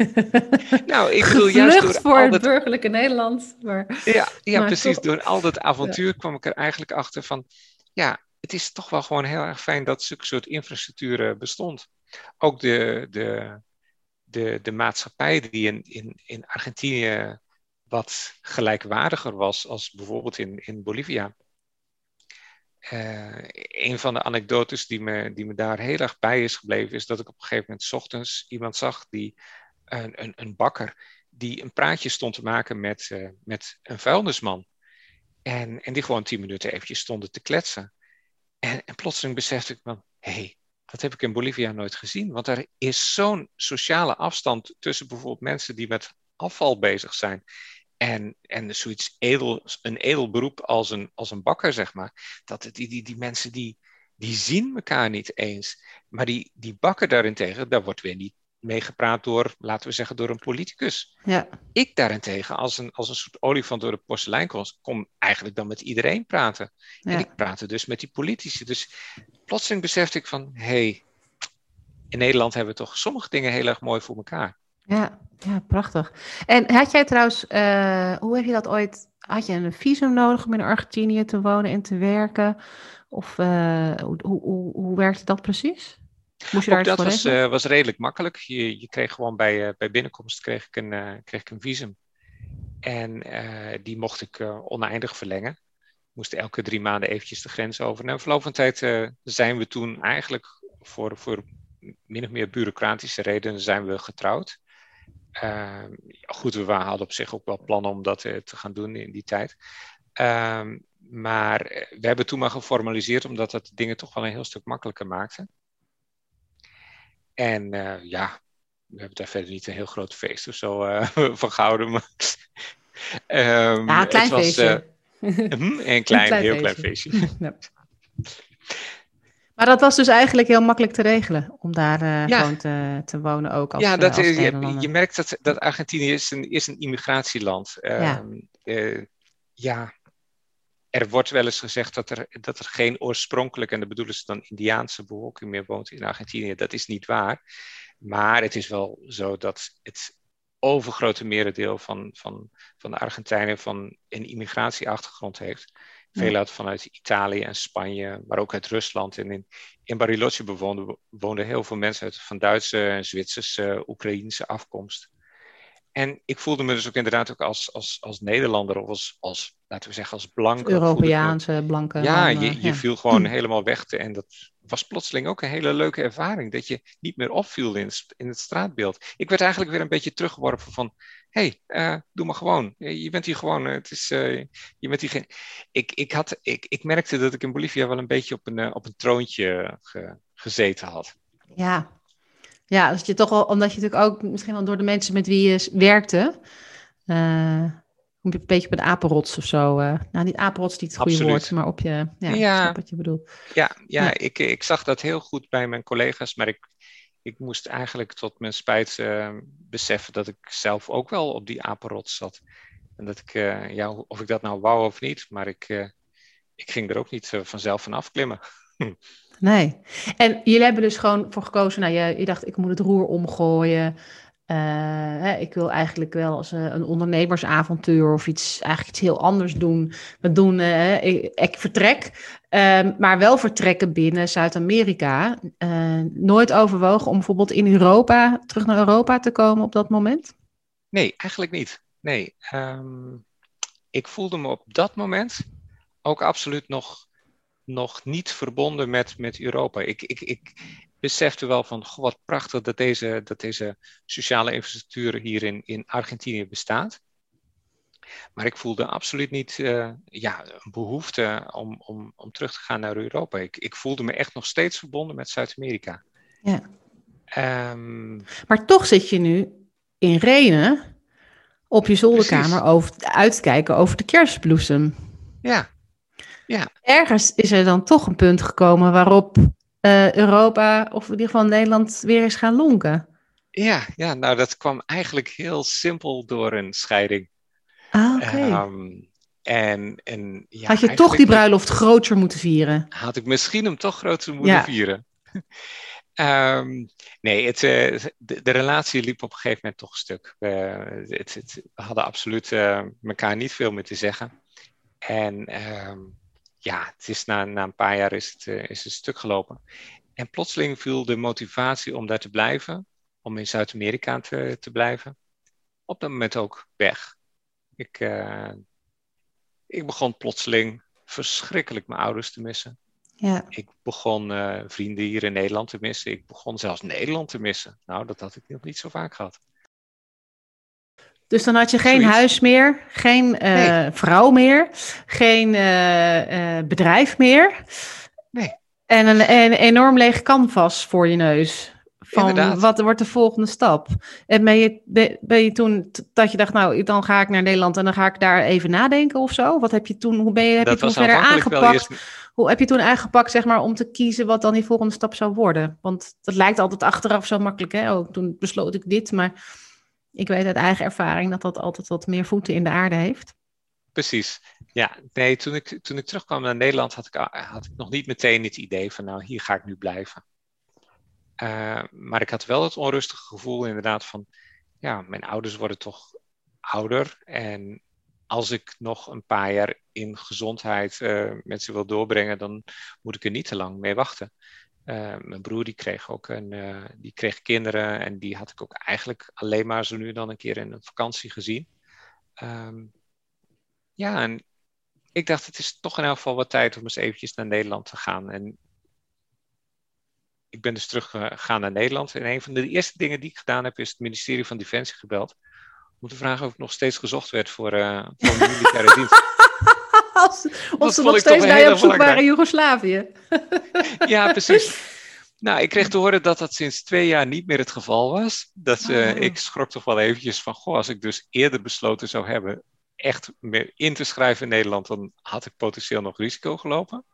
nou, ik bedoel juist door voor het burgerlijke Nederland. Maar, ja, ja precies. Door al dat avontuur kwam ik er eigenlijk achter van... Ja, het is toch wel gewoon heel erg fijn dat zulke soort infrastructuur bestond. Ook de, de, de, de maatschappij die in, in, in Argentinië wat gelijkwaardiger was als bijvoorbeeld in, in Bolivia. Uh, een van de anekdotes die me, die me daar heel erg bij is gebleven, is dat ik op een gegeven moment ochtends iemand zag die een, een, een bakker die een praatje stond te maken met, uh, met een vuilnisman. En, en die gewoon tien minuten eventjes stonden te kletsen. En, en plotseling besefte ik van, hé, hey, dat heb ik in Bolivia nooit gezien. Want er is zo'n sociale afstand tussen bijvoorbeeld mensen die met afval bezig zijn. En, en zoiets edel, een edel beroep als een, als een bakker, zeg maar. Dat die, die, die mensen die, die zien elkaar niet eens. Maar die, die bakker daarentegen, daar wordt weer niet meegepraat door, laten we zeggen, door een politicus. Ja. Ik daarentegen, als een, als een soort olifant door de porselein kom, kom eigenlijk dan met iedereen praten. Ja. En ik praatte dus met die politici. Dus plotseling besefte ik van, hé, hey, in Nederland hebben we toch sommige dingen heel erg mooi voor elkaar. Ja, ja prachtig. En had jij trouwens, uh, hoe heb je dat ooit, had je een visum nodig om in Argentinië te wonen en te werken? Of uh, hoe, hoe, hoe werkte dat precies? Moest je daar dat was, uh, was redelijk makkelijk. Je, je kreeg gewoon bij, uh, bij binnenkomst kreeg ik een, uh, kreeg ik een visum. En die mocht ik oneindig verlengen. Ik moest elke drie maanden eventjes de grens over. En verloop van tijd zijn we toen eigenlijk voor, voor min of meer bureaucratische redenen zijn we getrouwd. Ehm, goed, we hadden op zich ook wel plannen om dat te gaan doen in die tijd. Ehm, maar we hebben toen maar geformaliseerd omdat dat dingen toch wel een heel stuk makkelijker maakte. En uh, ja, we hebben daar verder niet een heel groot feest of zo uh, van gehouden. Maar, um, ja, een klein was, feestje. Uh, een klein, heel klein feestje. ja. Maar dat was dus eigenlijk heel makkelijk te regelen om daar ja. gewoon te, te, wonen ook als Ja, dat, als je, je, merkt dat, dat Argentinië is een, is een immigratieland. Ja. Um, ja, er wordt wel eens gezegd dat er, dat er geen oorspronkelijke, en dat bedoelen ze dan Indiaanse bevolking meer woont in Argentinië. Dat is niet waar. Maar het is wel zo dat het overgrote merendeel van, van, van de Argentijnen van een immigratieachtergrond heeft. Veel vanuit Italië en Spanje, maar ook uit Rusland. En in, in Bariloche bewoonden, woonden heel veel mensen uit, van Duitse, Zwitserse, Oekraïense afkomst. En ik voelde me dus ook inderdaad ook als, als, als Nederlander of als, als, laten we zeggen, als blanke. Europeaanse, blanke. Ja, je, je viel gewoon helemaal weg. Te, en dat was plotseling ook een hele leuke ervaring. Dat je niet meer opviel in, in het straatbeeld. Ik werd eigenlijk weer een beetje teruggeworpen van... Hé, hey, uh, doe maar gewoon. Je bent hier gewoon. Eh, het is, uh, je bent hier geen... ik, ik, had, ik, ik merkte dat ik in Bolivia wel een beetje op een, op een troontje ge, gezeten had. Ja, ja, dat je toch al, omdat je natuurlijk ook misschien wel door de mensen met wie je werkte, uh, een beetje op een apenrots of zo. Uh, nou, niet apenrots, niet het goede woord, maar op je, ja, ja. wat je bedoelt. Ja, ja, Ik, ik zag dat heel goed bij mijn collega's, maar ik, ik moest eigenlijk tot mijn spijt uh, beseffen dat ik zelf ook wel op die apenrots zat. En dat ik, ja, of ik dat nou wou of niet, maar ik, ik ging er ook niet vanzelf van afklimmen. Nee. En jullie hebben dus gewoon voor gekozen, nou, je, je dacht, ik moet het roer omgooien. Hè, ik wil eigenlijk wel als uh, een ondernemersavontuur of iets, eigenlijk iets heel anders doen. We doen, uh, ik, vertrek, ehm, maar wel vertrekken binnen Zuid-Amerika. nooit overwogen om bijvoorbeeld in Europa, terug naar Europa te komen op dat moment? Nee, eigenlijk niet. Nee. Um, ik voelde me op dat moment ook absoluut nog nog niet verbonden met, met Europa. Ik, ik, ik besefte wel van, goh, wat prachtig dat deze, dat deze sociale infrastructuur hier in, in Argentinië bestaat. Maar ik voelde absoluut niet uh, ja, een behoefte om, om, om terug te gaan naar Europa. Ik, ik voelde me echt nog steeds verbonden met Zuid-Amerika. Ja. Um, maar toch zit je nu in Renen op je zolderkamer over, uit te kijken over de kerstbloesem. Ja. Ja. Ergens is er dan toch een punt gekomen waarop uh, Europa, of in ieder geval Nederland, weer is gaan lonken. Ja, ja, nou dat kwam eigenlijk heel simpel door een scheiding. Ah, oké. Ehm, en, en, ja, had je toch die bruiloft groter moeten vieren? Had ik misschien hem toch groter moeten vieren. um, nee, het, uh, de, de, relatie liep op een gegeven moment toch stuk. We, het, het, we hadden absoluut uh, elkaar niet veel meer te zeggen. En um, ja, het is na, na een paar jaar is het, uh, is het stuk gelopen. En plotseling viel de motivatie om daar te blijven, om in Zuid-Amerika te, te blijven, op dat moment ook weg. Ik, uh, ik begon plotseling verschrikkelijk mijn ouders te missen. Ja. Ik begon uh, vrienden hier in Nederland te missen. Ik begon zelfs Nederland te missen. Nou, dat had ik nog niet zo vaak gehad. Dus dan had je geen huis meer, geen uh, vrouw meer, geen uh, bedrijf meer. Nee. En een, een, enorm leeg canvas voor je neus. Van Inderdaad. wat wordt de volgende stap? En ben je, ben je toen dat je dacht, nou, dan ga ik naar Nederland en dan ga ik daar even nadenken of zo? Wat heb je toen, hoe ben je, heb je toen verder aangepakt? Hoe heb je toen aangepakt, zeg maar, om te kiezen wat dan die volgende stap zou worden? Want dat lijkt altijd achteraf zo makkelijk, hè? Oh, toen besloot ik dit, maar ik weet uit eigen ervaring dat dat altijd wat meer voeten in de aarde heeft. Precies. Ja, nee, toen ik, toen ik terugkwam naar Nederland had ik, had ik nog niet meteen het idee van, nou, hier ga ik nu blijven. Uh, maar ik had wel het onrustige gevoel inderdaad van, ja, mijn ouders worden toch ouder. En als ik nog een paar jaar in gezondheid uh, met ze wil doorbrengen, dan moet ik er niet te lang mee wachten. Uh, mijn broer die kreeg ook een, uh, die kreeg kinderen en die had ik ook eigenlijk alleen maar zo nu dan een keer in een vakantie gezien. Um, ja, en ik dacht het is toch in elk geval wat tijd om eens eventjes naar Nederland te gaan. En ik ben dus teruggegaan naar Nederland. En een van de eerste dingen die ik gedaan heb is het ministerie van Defensie gebeld. Om te vragen of ik nog steeds gezocht werd voor, uh, voor militaire dienst. Als, of ze nog steeds je op zoek waren in Joegoslavië. ja, precies. Nou, ik kreeg te horen dat dat sinds twee jaar niet meer het geval was. Dat, uh, Ik schrok toch wel eventjes van, goh, als ik dus eerder besloten zou hebben echt meer in te schrijven in Nederland, dan had ik potentieel nog risico gelopen.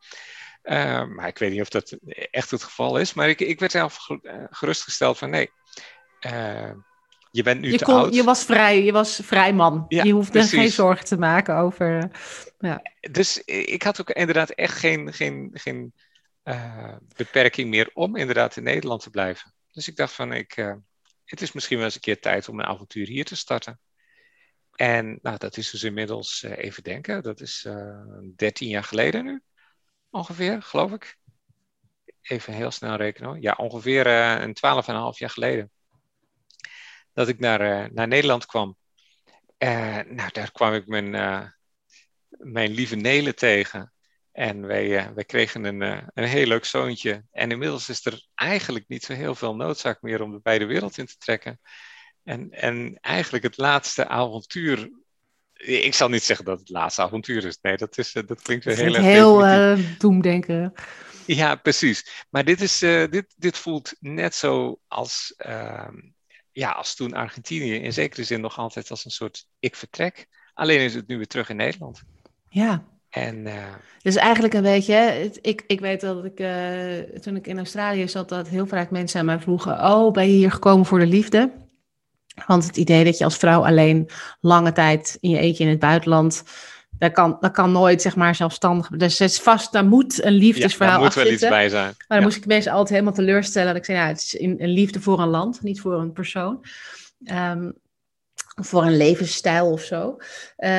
Uh, maar ik weet niet of dat echt het geval is. Maar ik, ik werd zelf eh, gerustgesteld van nee, uh, je bent nu je te oud. Je was vrij, je was vrij man. Ja, je hoefde geen zorgen te maken over. Ja. Dus ik had ook inderdaad echt geen, geen, geen uh, beperking meer om inderdaad in Nederland te blijven. Dus ik dacht van ik, uh, het is misschien wel eens een keer tijd om een avontuur hier te starten. En nou, dat is dus inmiddels, uh, even denken, dat is 13 jaar geleden nu, ongeveer, geloof ik. Even heel snel rekenen. Ja, ongeveer een 12,5 jaar geleden dat ik naar, uh, naar Nederland kwam. Uh, nou, daar kwam ik mijn, uh, mijn lieve Nelen tegen. En wij, wij kregen een, een heel leuk zoontje. En inmiddels is er eigenlijk niet zo heel veel noodzaak meer om de beide wereld in te trekken. En, en eigenlijk het laatste avontuur. Ik zal niet zeggen dat het laatste avontuur is. Nee, dat, is, dat klinkt weer heel erg. Heel doemdenken. Ja, precies. Maar dit, is, dit, dit voelt net zo als ehm, ja, als toen Argentinië in zekere zin nog altijd als een soort ik vertrek. Alleen is het nu weer terug in Nederland. Ja. En, uh... Dus eigenlijk een beetje, ik, ik weet dat ik uh, toen ik in Australië zat, dat heel vaak mensen aan mij vroegen: Oh, ben je hier gekomen voor de liefde? Want het idee dat je als vrouw alleen lange tijd in je eentje in het buitenland dat kan, dat kan nooit, zeg maar, zelfstandig. Dus het is vast, daar moet een liefdesverhaal ja, daar moet wel iets bij zijn. Maar dan moest ik mensen altijd helemaal teleurstellen. Dat ik zei, ja, het is een, liefde voor een land, niet voor een persoon. Um, voor een levensstijl of zo. Uh,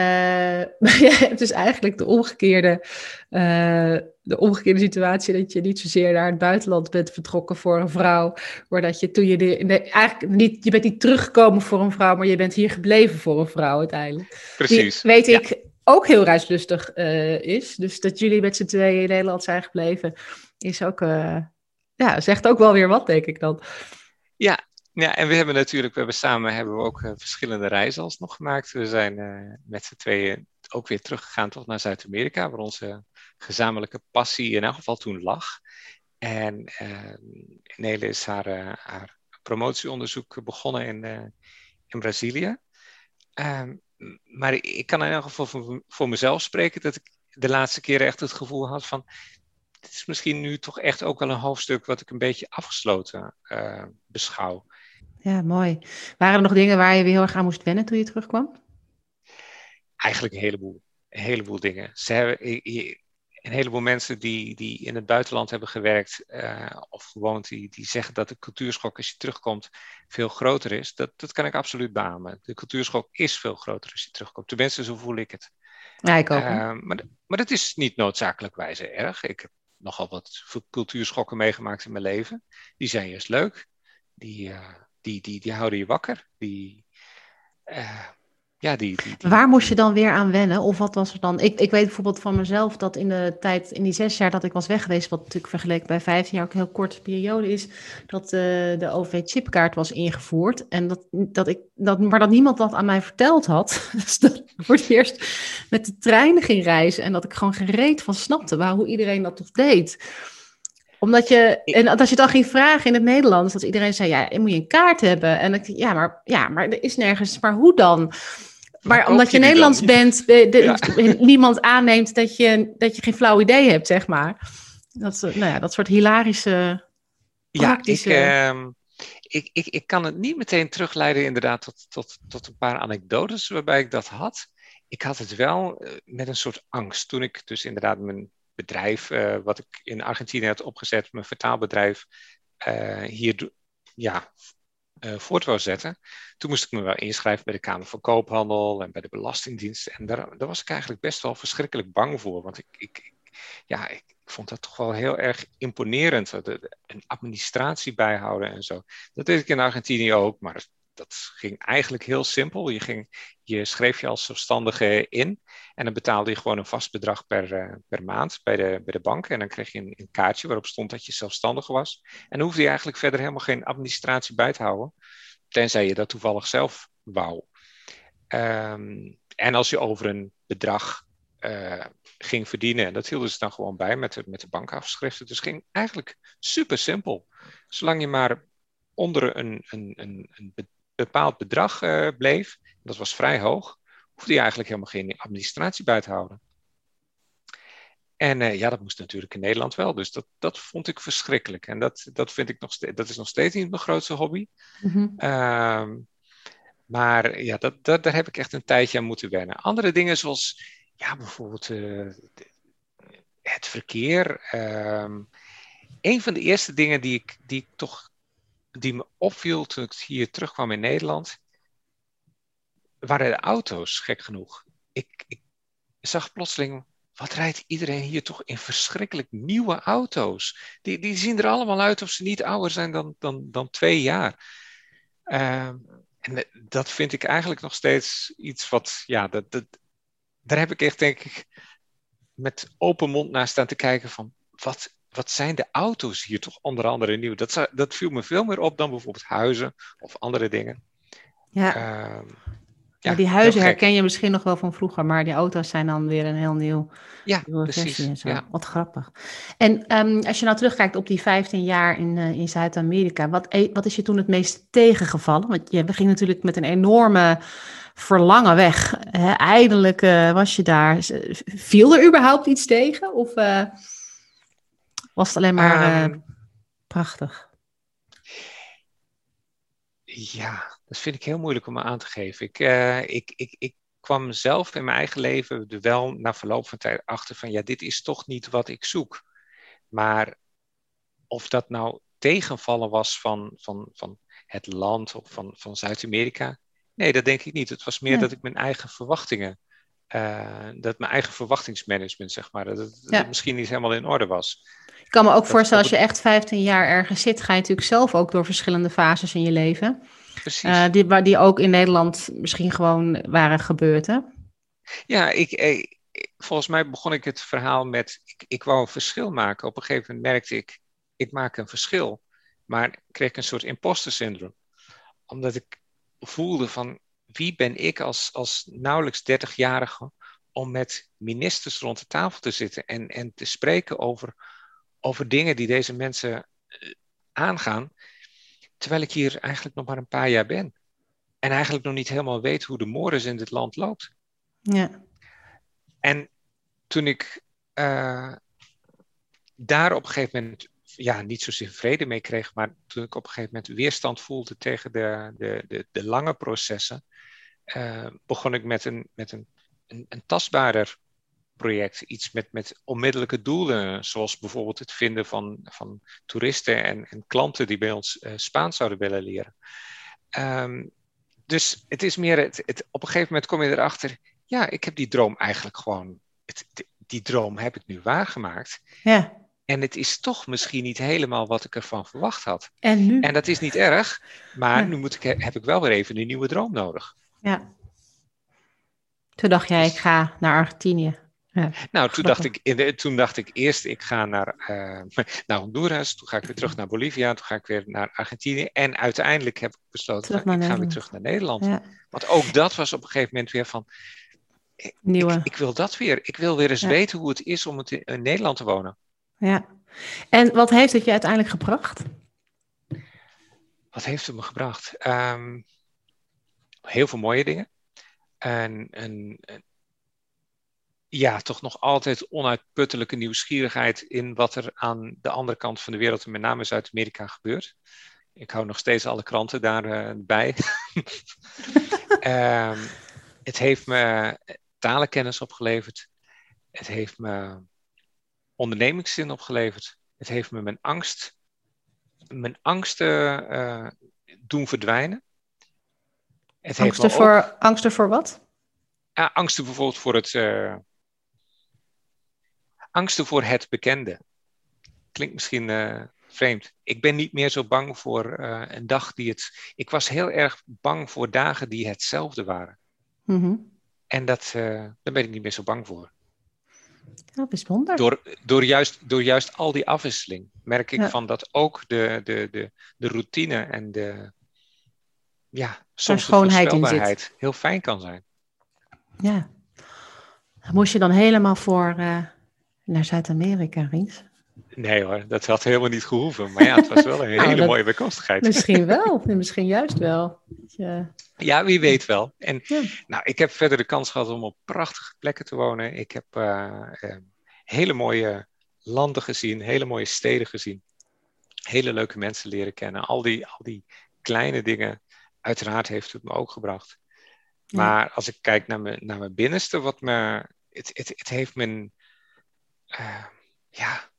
maar ja, het is eigenlijk de omgekeerde, uh, de omgekeerde situatie dat je niet zozeer naar het buitenland bent vertrokken voor een vrouw, maar dat je toen je de, eigenlijk niet, je bent niet teruggekomen voor een vrouw, maar je bent hier gebleven voor een vrouw uiteindelijk. Precies. Die, weet ik ook heel reislustig uh, is. Dus dat jullie met z'n tweeën in Nederland zijn gebleven, is ook, uh, ja, zegt ook wel weer wat, denk ik dan. Ja, Ja, en we hebben natuurlijk, we hebben samen hebben we ook uh, verschillende reizen alsnog gemaakt. We zijn met z'n tweeën ook weer teruggegaan tot naar Zuid-Amerika, waar onze gezamenlijke passie in elk geval toen lag. En Nele is haar, haar promotieonderzoek begonnen in, in Brazilië. Um, maar ik kan in elk geval voor, voor mezelf spreken dat ik de laatste keren echt het gevoel had van dit is misschien nu toch echt ook wel een hoofdstuk wat ik een beetje afgesloten uh, beschouw. Ja, mooi. Waren er nog dingen waar je weer heel erg aan moest wennen toen je terugkwam? Eigenlijk een heleboel. Een heleboel dingen. Ze hebben, een heleboel mensen die, die in het buitenland hebben gewerkt uh, of gewoond, die, die zeggen dat de cultuurschok als je terugkomt veel groter is. Dat, dat kan ik absoluut beamen. De cultuurschok is veel groter als je terugkomt. Tenminste, zo voel ik het. Ja, ik ook. Uh, maar, maar dat is niet noodzakelijkwijze erg. Ik heb nogal wat cultuurschokken meegemaakt in mijn leven. Die zijn juist leuk. Die, uh, die, die, die houden je wakker. Die, ja, die, die, die, Waar moest je dan weer aan wennen? Of wat was er dan? Ik, ik weet bijvoorbeeld van mezelf dat in de tijd, in die zes jaar dat ik was weg geweest, wat natuurlijk vergeleken bij vijftien jaar ook een heel korte periode is, dat uh, de OV-chipkaart was ingevoerd. En dat, dat ik, dat, maar dat niemand dat aan mij verteld had. Dus dat ik voor het eerst met de trein ging reizen en dat ik gewoon gereed van snapte waar, hoe iedereen dat toch deed omdat je, en als je dan ging vragen in het Nederlands, dat iedereen zei, ja, moet je een kaart hebben. En ik, ja, maar, ja, maar er is nergens, maar hoe dan? Maar omdat je, je Nederlands bent, de, de, ja. niemand aanneemt dat je, dat je geen flauw idee hebt, zeg maar. Dat, nou ja, dat soort hilarische, praktische... Ja, ik, uh, ik, ik, ik kan het niet meteen terugleiden inderdaad tot, tot, tot een paar anekdotes waarbij ik dat had. Ik had het wel uh, met een soort angst. Toen ik dus inderdaad mijn bedrijf, uh, wat ik in Argentinië had opgezet, mijn vertaalbedrijf, hier ja, uh, voort wou zetten. Toen moest ik me wel inschrijven bij de Kamer van Koophandel en bij de Belastingdienst. En daar, daar was ik eigenlijk best wel verschrikkelijk bang voor. Want ik, ik, ja, ik, vond dat toch wel heel erg imponerend. Een administratie bijhouden en zo. Dat deed ik in Argentinië ook, maar dat ging eigenlijk heel simpel. Je, ging, je schreef je als zelfstandige in en dan betaalde je gewoon een vast bedrag per, uh, per maand bij de, bij de bank. En dan kreeg je een, een, kaartje waarop stond dat je zelfstandig was. En dan hoefde je eigenlijk verder helemaal geen administratie bij te houden, tenzij je dat toevallig zelf wou. Um, en als je over een bedrag uh, ging verdienen, en dat hielden ze dan gewoon bij met de, met de bankafschriften. Dus ging eigenlijk super simpel. Zolang je maar onder een, een, een, een bepaald bedrag uh, bleef, dat was vrij hoog, hoefde je eigenlijk helemaal geen administratie bij te houden. En uh, ja, dat moest natuurlijk in Nederland wel. Dus dat, dat vond ik verschrikkelijk. En dat, dat vind ik nog steeds, dat is nog steeds niet mijn grootste hobby. Mm-hmm. Uh, maar ja, dat, dat, daar heb ik echt een tijdje aan moeten wennen. Andere dingen zoals, ja, bijvoorbeeld uh, het verkeer. Ehm, een van de eerste dingen die ik, die ik toch die me opviel toen ik hier terugkwam in Nederland, waren de auto's, gek genoeg. Ik, ik zag plotseling, wat rijdt iedereen hier toch in verschrikkelijk nieuwe auto's? Die, die zien er allemaal uit of ze niet ouder zijn dan, dan, dan twee jaar. Uh, en dat vind ik eigenlijk nog steeds iets wat, ja, dat, dat, daar heb ik echt, denk ik, met open mond naar staan te kijken van, wat, wat zijn de auto's hier toch onder andere nieuw? Dat, dat viel me veel meer op dan bijvoorbeeld huizen of andere dingen. Ja. Uh, ja, die huizen herken je misschien nog wel van vroeger, maar die auto's zijn dan weer een heel nieuw ja, precies. En zo. Ja. Wat grappig. En um, als je nou terugkijkt op die 15 jaar in, uh, in Zuid-Amerika, wat, e-, wat is je toen het meest tegengevallen? Want je ging natuurlijk met een enorme verlangen weg. Hè? Eindelijk uh, was je daar. Viel er überhaupt iets tegen? Of uh, was het alleen maar um, prachtig? Ja, dat vind ik heel moeilijk om aan te geven. Ik, uh, ik, ik, ik kwam zelf in mijn eigen leven er wel na verloop van tijd achter van ja, dit is toch niet wat ik zoek. Maar of dat nou tegenvallen was van, van, van het land of van, van Zuid-Amerika, nee, dat denk ik niet. Het was meer dat ik mijn eigen verwachtingen, uh, dat mijn eigen verwachtingsmanagement, zeg maar, dat het ja. misschien niet helemaal in orde was. Ik kan me ook dat voorstellen, als je echt 15 jaar ergens zit, ga je natuurlijk zelf ook door verschillende fases in je leven. Precies. Uh, die, die ook in Nederland misschien gewoon waren gebeurd, hè? Ja, ik, ik, volgens mij begon ik het verhaal met, ik, ik wou een verschil maken. Op een gegeven moment merkte ik, ik maak een verschil. Maar kreeg ik een soort imposter syndroom. omdat ik voelde van wie ben ik als, als nauwelijks 30-jarige om met ministers rond de tafel te zitten en, en te spreken over, over dingen die deze mensen eh, aangaan, terwijl ik hier eigenlijk nog maar een paar jaar ben. En eigenlijk nog niet helemaal weet hoe de mores in dit land loopt. Ja. En toen ik uh, daar op een gegeven moment ja, niet zozeer vrede mee kreeg, maar toen ik op een gegeven moment weerstand voelde tegen de, de, de, de lange processen, uh, begon ik met een, met een, een, tastbaarder project. Iets met, met onmiddellijke doelen, zoals bijvoorbeeld het vinden van, van toeristen en, en klanten die bij ons uh, Spaans zouden willen leren. Um, dus het is meer, het, het, op een gegeven moment kom je erachter, ja, ik heb die droom eigenlijk gewoon, het, die droom heb ik nu waargemaakt. Ja. En het is toch misschien niet helemaal wat ik ervan verwacht had. En nu? En dat is niet erg, maar ja. nu moet ik, heb ik wel weer even een nieuwe droom nodig. Ja. Toen dacht jij, ik ga naar Argentinië. Ja, nou, toen dacht, ik, toen dacht ik eerst, ik ga naar, uh, naar Honduras, toen ga ik weer terug naar Bolivia, toen ga ik weer naar Argentinië. En uiteindelijk heb ik besloten, ik Nederland. ga weer terug naar Nederland. Ja. Want ook dat was op een gegeven moment weer van, Nieuwe. Ik, ik wil dat weer. Ik wil weer eens ja. weten hoe het is om in Nederland te wonen. Ja. En wat heeft het je uiteindelijk gebracht? Wat heeft het me gebracht? Um, heel veel mooie dingen. En, en, en, ja, toch nog altijd onuitputtelijke nieuwsgierigheid in wat er aan de andere kant van de wereld, en met name Zuid-Amerika, gebeurt. Ik hou nog steeds alle kranten daarbij. uh, um, het heeft me talenkennis opgeleverd. Het heeft me ondernemingszin opgeleverd. Het heeft me mijn angst, mijn angsten uh, doen verdwijnen. Het angsten, heeft voor, ook, angsten voor wat? Angsten bijvoorbeeld voor het. Uh, angsten voor het bekende. Klinkt misschien uh, vreemd. Ik ben niet meer zo bang voor een dag die het. Ik was heel erg bang voor dagen die hetzelfde waren. Mm -hmm. En dat, daar ben ik niet meer zo bang voor. Ja, bijzonder. Door, door, juist, door juist al die afwisseling merk ik ja. van dat ook de, de, de, de routine en de, ja, soms de voorspelbaarheid heel fijn kan zijn. Ja. Moest je dan helemaal voor uh, naar Zuid-Amerika, Ries? Nee hoor, dat had helemaal niet gehoeven. Maar ja, het was wel een nou, hele dat, mooie bijkomstigheid. Misschien wel, misschien juist wel. Ja, ja wie weet wel. En ja. nou, ik heb verder de kans gehad om op prachtige plekken te wonen. Ik heb uh, uh, hele mooie landen gezien, hele mooie steden gezien. Hele leuke mensen leren kennen. Al die, al die kleine dingen, uiteraard heeft het me ook gebracht. Ja. Maar als ik kijk naar mijn, naar mijn binnenste, wat me. Het, het, het heeft mijn. Uh, ja.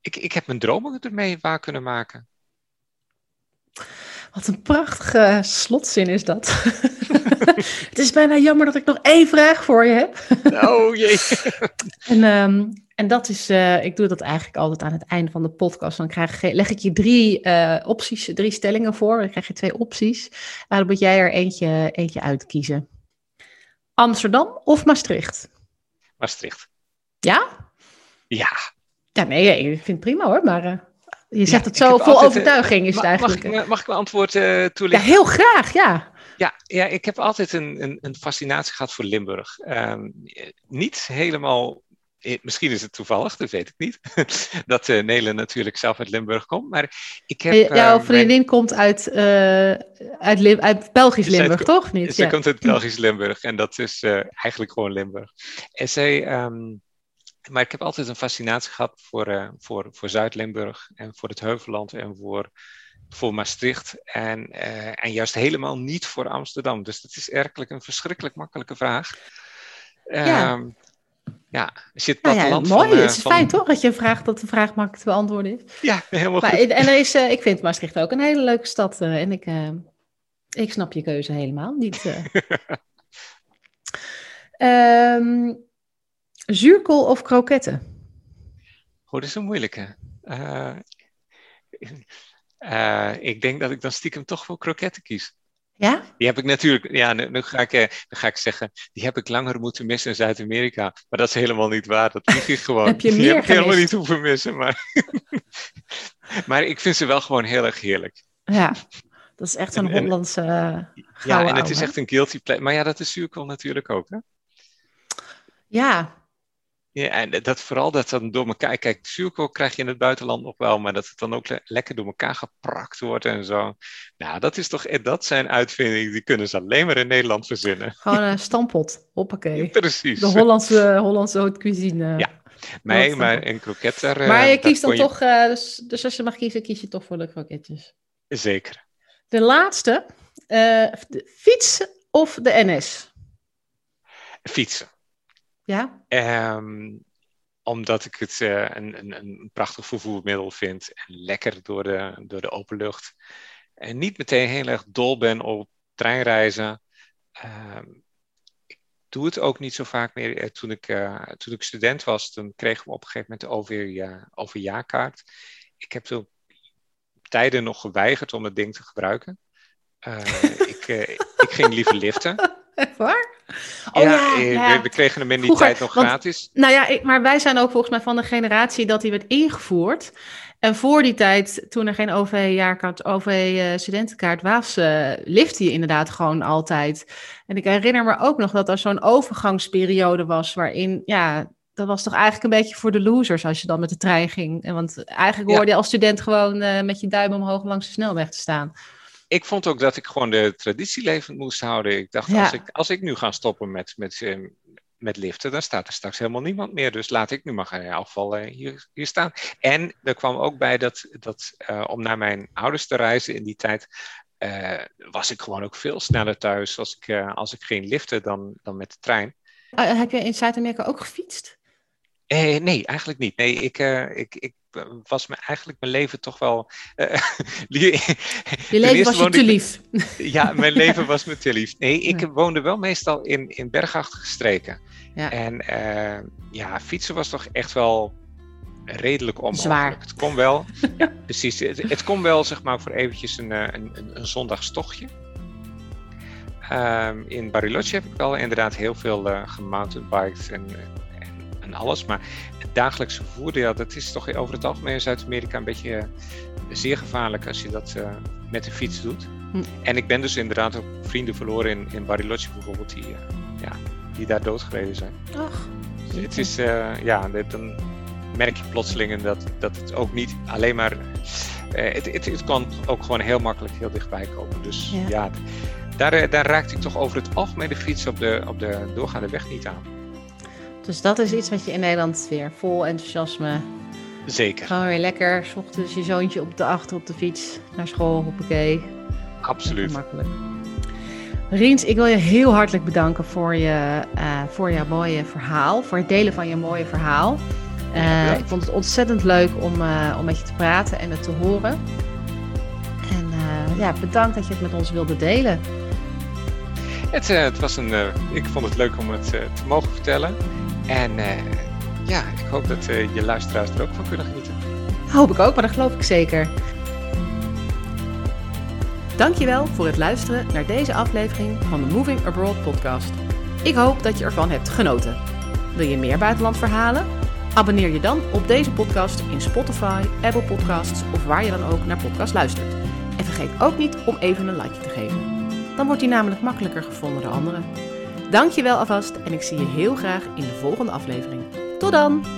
Ik, ik heb mijn dromen ermee waar kunnen maken. Wat een prachtige slotzin is dat. het is bijna jammer dat ik nog één vraag voor je heb. oh jee. en, um, en dat is, uh, ik doe dat eigenlijk altijd aan het einde van de podcast. Dan krijg, leg ik je drie uh, opties, drie stellingen voor. Dan krijg je twee opties. Dan moet jij er eentje, eentje uitkiezen. Amsterdam of Maastricht? Maastricht. Ja? Ja. Ja, nee, ik vind het prima hoor, maar... Uh, je zegt ja, het zo vol altijd, overtuiging is het eigenlijk. Mag ik, mag ik mijn antwoord uh, toelichten? Ja, heel graag, ja. Ja, ja ik heb altijd een, een, een fascinatie gehad voor Limburg. Um, niet helemaal, misschien is het toevallig, dat weet ik niet, dat uh, Nelen natuurlijk zelf uit Limburg komt. Maar ik heb, Jouw vriendin mijn... komt uit, uit, Lim uit Belgisch Limburg, toch? Niet? Ze ja. komt uit Belgisch Limburg en dat is eigenlijk gewoon Limburg. En zij... Um, maar ik heb altijd een fascinatie gehad voor, uh, voor, voor Zuid-Limburg en voor het Heuvelland en voor, voor Maastricht. En, uh, en juist helemaal niet voor Amsterdam. Dus dat is eigenlijk een verschrikkelijk makkelijke vraag. Ja. Um, ja, zit nou ja, mooi. Van, uh, het is van... fijn toch dat je een vraag dat de vraag makkelijk te beantwoorden is. Ja, helemaal maar, goed. En er is, ik vind Maastricht ook een hele leuke stad. en ik, ik snap je keuze helemaal niet. um, Zuurkool of kroketten? Oh, dat is een moeilijke. Uh, uh, ik denk dat ik dan stiekem toch voor kroketten kies. Ja? Die heb ik natuurlijk, ja, nu, nu ga ik, dan ga ik zeggen, die heb ik langer moeten missen in Zuid-Amerika. Maar dat is helemaal niet waar, dat lieg ik gewoon. heb je meer die heb ik helemaal niet hoeven missen, maar... maar ik vind ze wel gewoon heel erg heerlijk. Ja, dat is echt een Hollandse uh, Ja, en het is echt een guilty pleasure. Maar ja, dat is zuurkool natuurlijk ook, hè? Ja. Ja, en dat vooral dat dan door elkaar... Kijk, zuurkool krijg je in het buitenland nog wel... maar dat het dan ook lekker door elkaar geprakt wordt en zo. Nou, dat is toch... Dat zijn uitvindingen, die kunnen ze alleen maar in Nederland verzinnen. Gewoon een stampot, hoppakee. precies. De Hollandse, Hollandse haute cuisine. Ja. Nee, maar een kroket daar... Maar je kiest dan toch... Uh, dus, dus als je mag kiezen, kies je toch voor de kroketjes. Zeker. De laatste, uh, de fiets of de NS? Fietsen. Ja? Um, omdat ik het uh, een, een, een, prachtig vervoermiddel vind. En lekker door de, door de open lucht. En niet meteen heel erg dol ben op treinreizen. Um, ik doe het ook niet zo vaak meer. Eh, toen ik, uh, toen ik student was, toen kregen we op een gegeven moment de over, overjaarkaart. Ik heb toen tijden nog geweigerd om het ding te gebruiken. Uh, ik, ik ging liever liften. Echt waar? Oh, ja, ja, We, we, kregen hem in die Vroeger, tijd nog want, gratis. Nou ja, ik, maar wij zijn ook volgens mij van de generatie dat die werd ingevoerd. En voor die tijd, toen er geen OV-jaarkaart, OV-studentenkaart was, uh, lifte je inderdaad gewoon altijd. En ik herinner me ook nog dat er zo'n overgangsperiode was waarin, ja, dat was toch eigenlijk een beetje voor de losers als je dan met de trein ging. En want eigenlijk hoorde je als student gewoon uh, met je duim omhoog langs de snelweg te staan ik vond ook dat ik gewoon de traditie levend moest houden. Ik dacht, als, ik, als ik nu ga stoppen met, met, eh, met liften, dan staat er straks helemaal niemand meer. Dus laat ik nu maar in elk geval uh, hier, hier staan. En er kwam ook bij dat, dat uh, om naar mijn ouders te reizen in die tijd, uh, was ik gewoon ook veel sneller thuis als ik, als ik ging liften dan, dan met de trein. heb je in Zuid-Amerika ook gefietst? Eh, nee, eigenlijk niet. Nee, ik, uh, ik, ik was me eigenlijk mijn leven toch wel. Uh, je leven was je te lief. ja, mijn leven was me te lief. Nee, ik ja. woonde wel meestal in, in bergachtige streken. Ja. En ja, fietsen was toch echt wel redelijk onmogelijk. Zwaar. Het kon wel. ja. Precies. Het, het, kon wel, zeg maar, voor eventjes een, een, een, een zondagstochtje. Um, in Bariloche heb ik wel inderdaad heel veel uh, gemountainbiked en en alles. Maar het dagelijkse vervoer, ja, dat is toch over het algemeen in Zuid-Amerika een beetje uh, zeer gevaarlijk als je dat uh, met de fiets doet. Hm. En ik ben dus inderdaad ook vrienden verloren in, in Bariloche bijvoorbeeld, die, uh, ja, die daar doodgereden zijn. Ach, dus het is, ja, dan merk je plotseling dat, dat het ook niet alleen maar. het, het, het kan ook gewoon heel makkelijk heel dichtbij komen. Dus ja, ja daar, daar raakte ik toch over het algemeen de fiets op de, op de doorgaande weg niet aan. Dus dat is iets wat je in Nederland weer vol enthousiasme. Zeker. Gewoon weer lekker. S ochtends je zoontje op de achter op de fiets naar school, hoppakee. Absoluut. Makkelijk. Riens, ik wil je heel hartelijk bedanken voor, je, uh, voor jouw mooie verhaal. Voor het delen van je mooie verhaal. Uh, ik vond het ontzettend leuk om, uh, om met je te praten en het te horen. En ja, bedankt dat je het met ons wilde delen. Het, het was een, ik vond het leuk om het te mogen vertellen. En uh, ja, ik hoop dat uh, je luisteraars er ook van kunnen genieten. Hoop ik ook, maar dat geloof ik zeker. Dankjewel voor het luisteren naar deze aflevering van de Moving Abroad podcast. Ik hoop dat je ervan hebt genoten. Wil je meer buitenlandverhalen? Abonneer je dan op deze podcast in Spotify, Apple Podcasts of waar je dan ook naar podcast luistert. En vergeet ook niet om even een like te geven. Dan wordt die namelijk makkelijker gevonden door anderen. Dankjewel alvast en ik zie je heel graag in de volgende aflevering. Tot dan!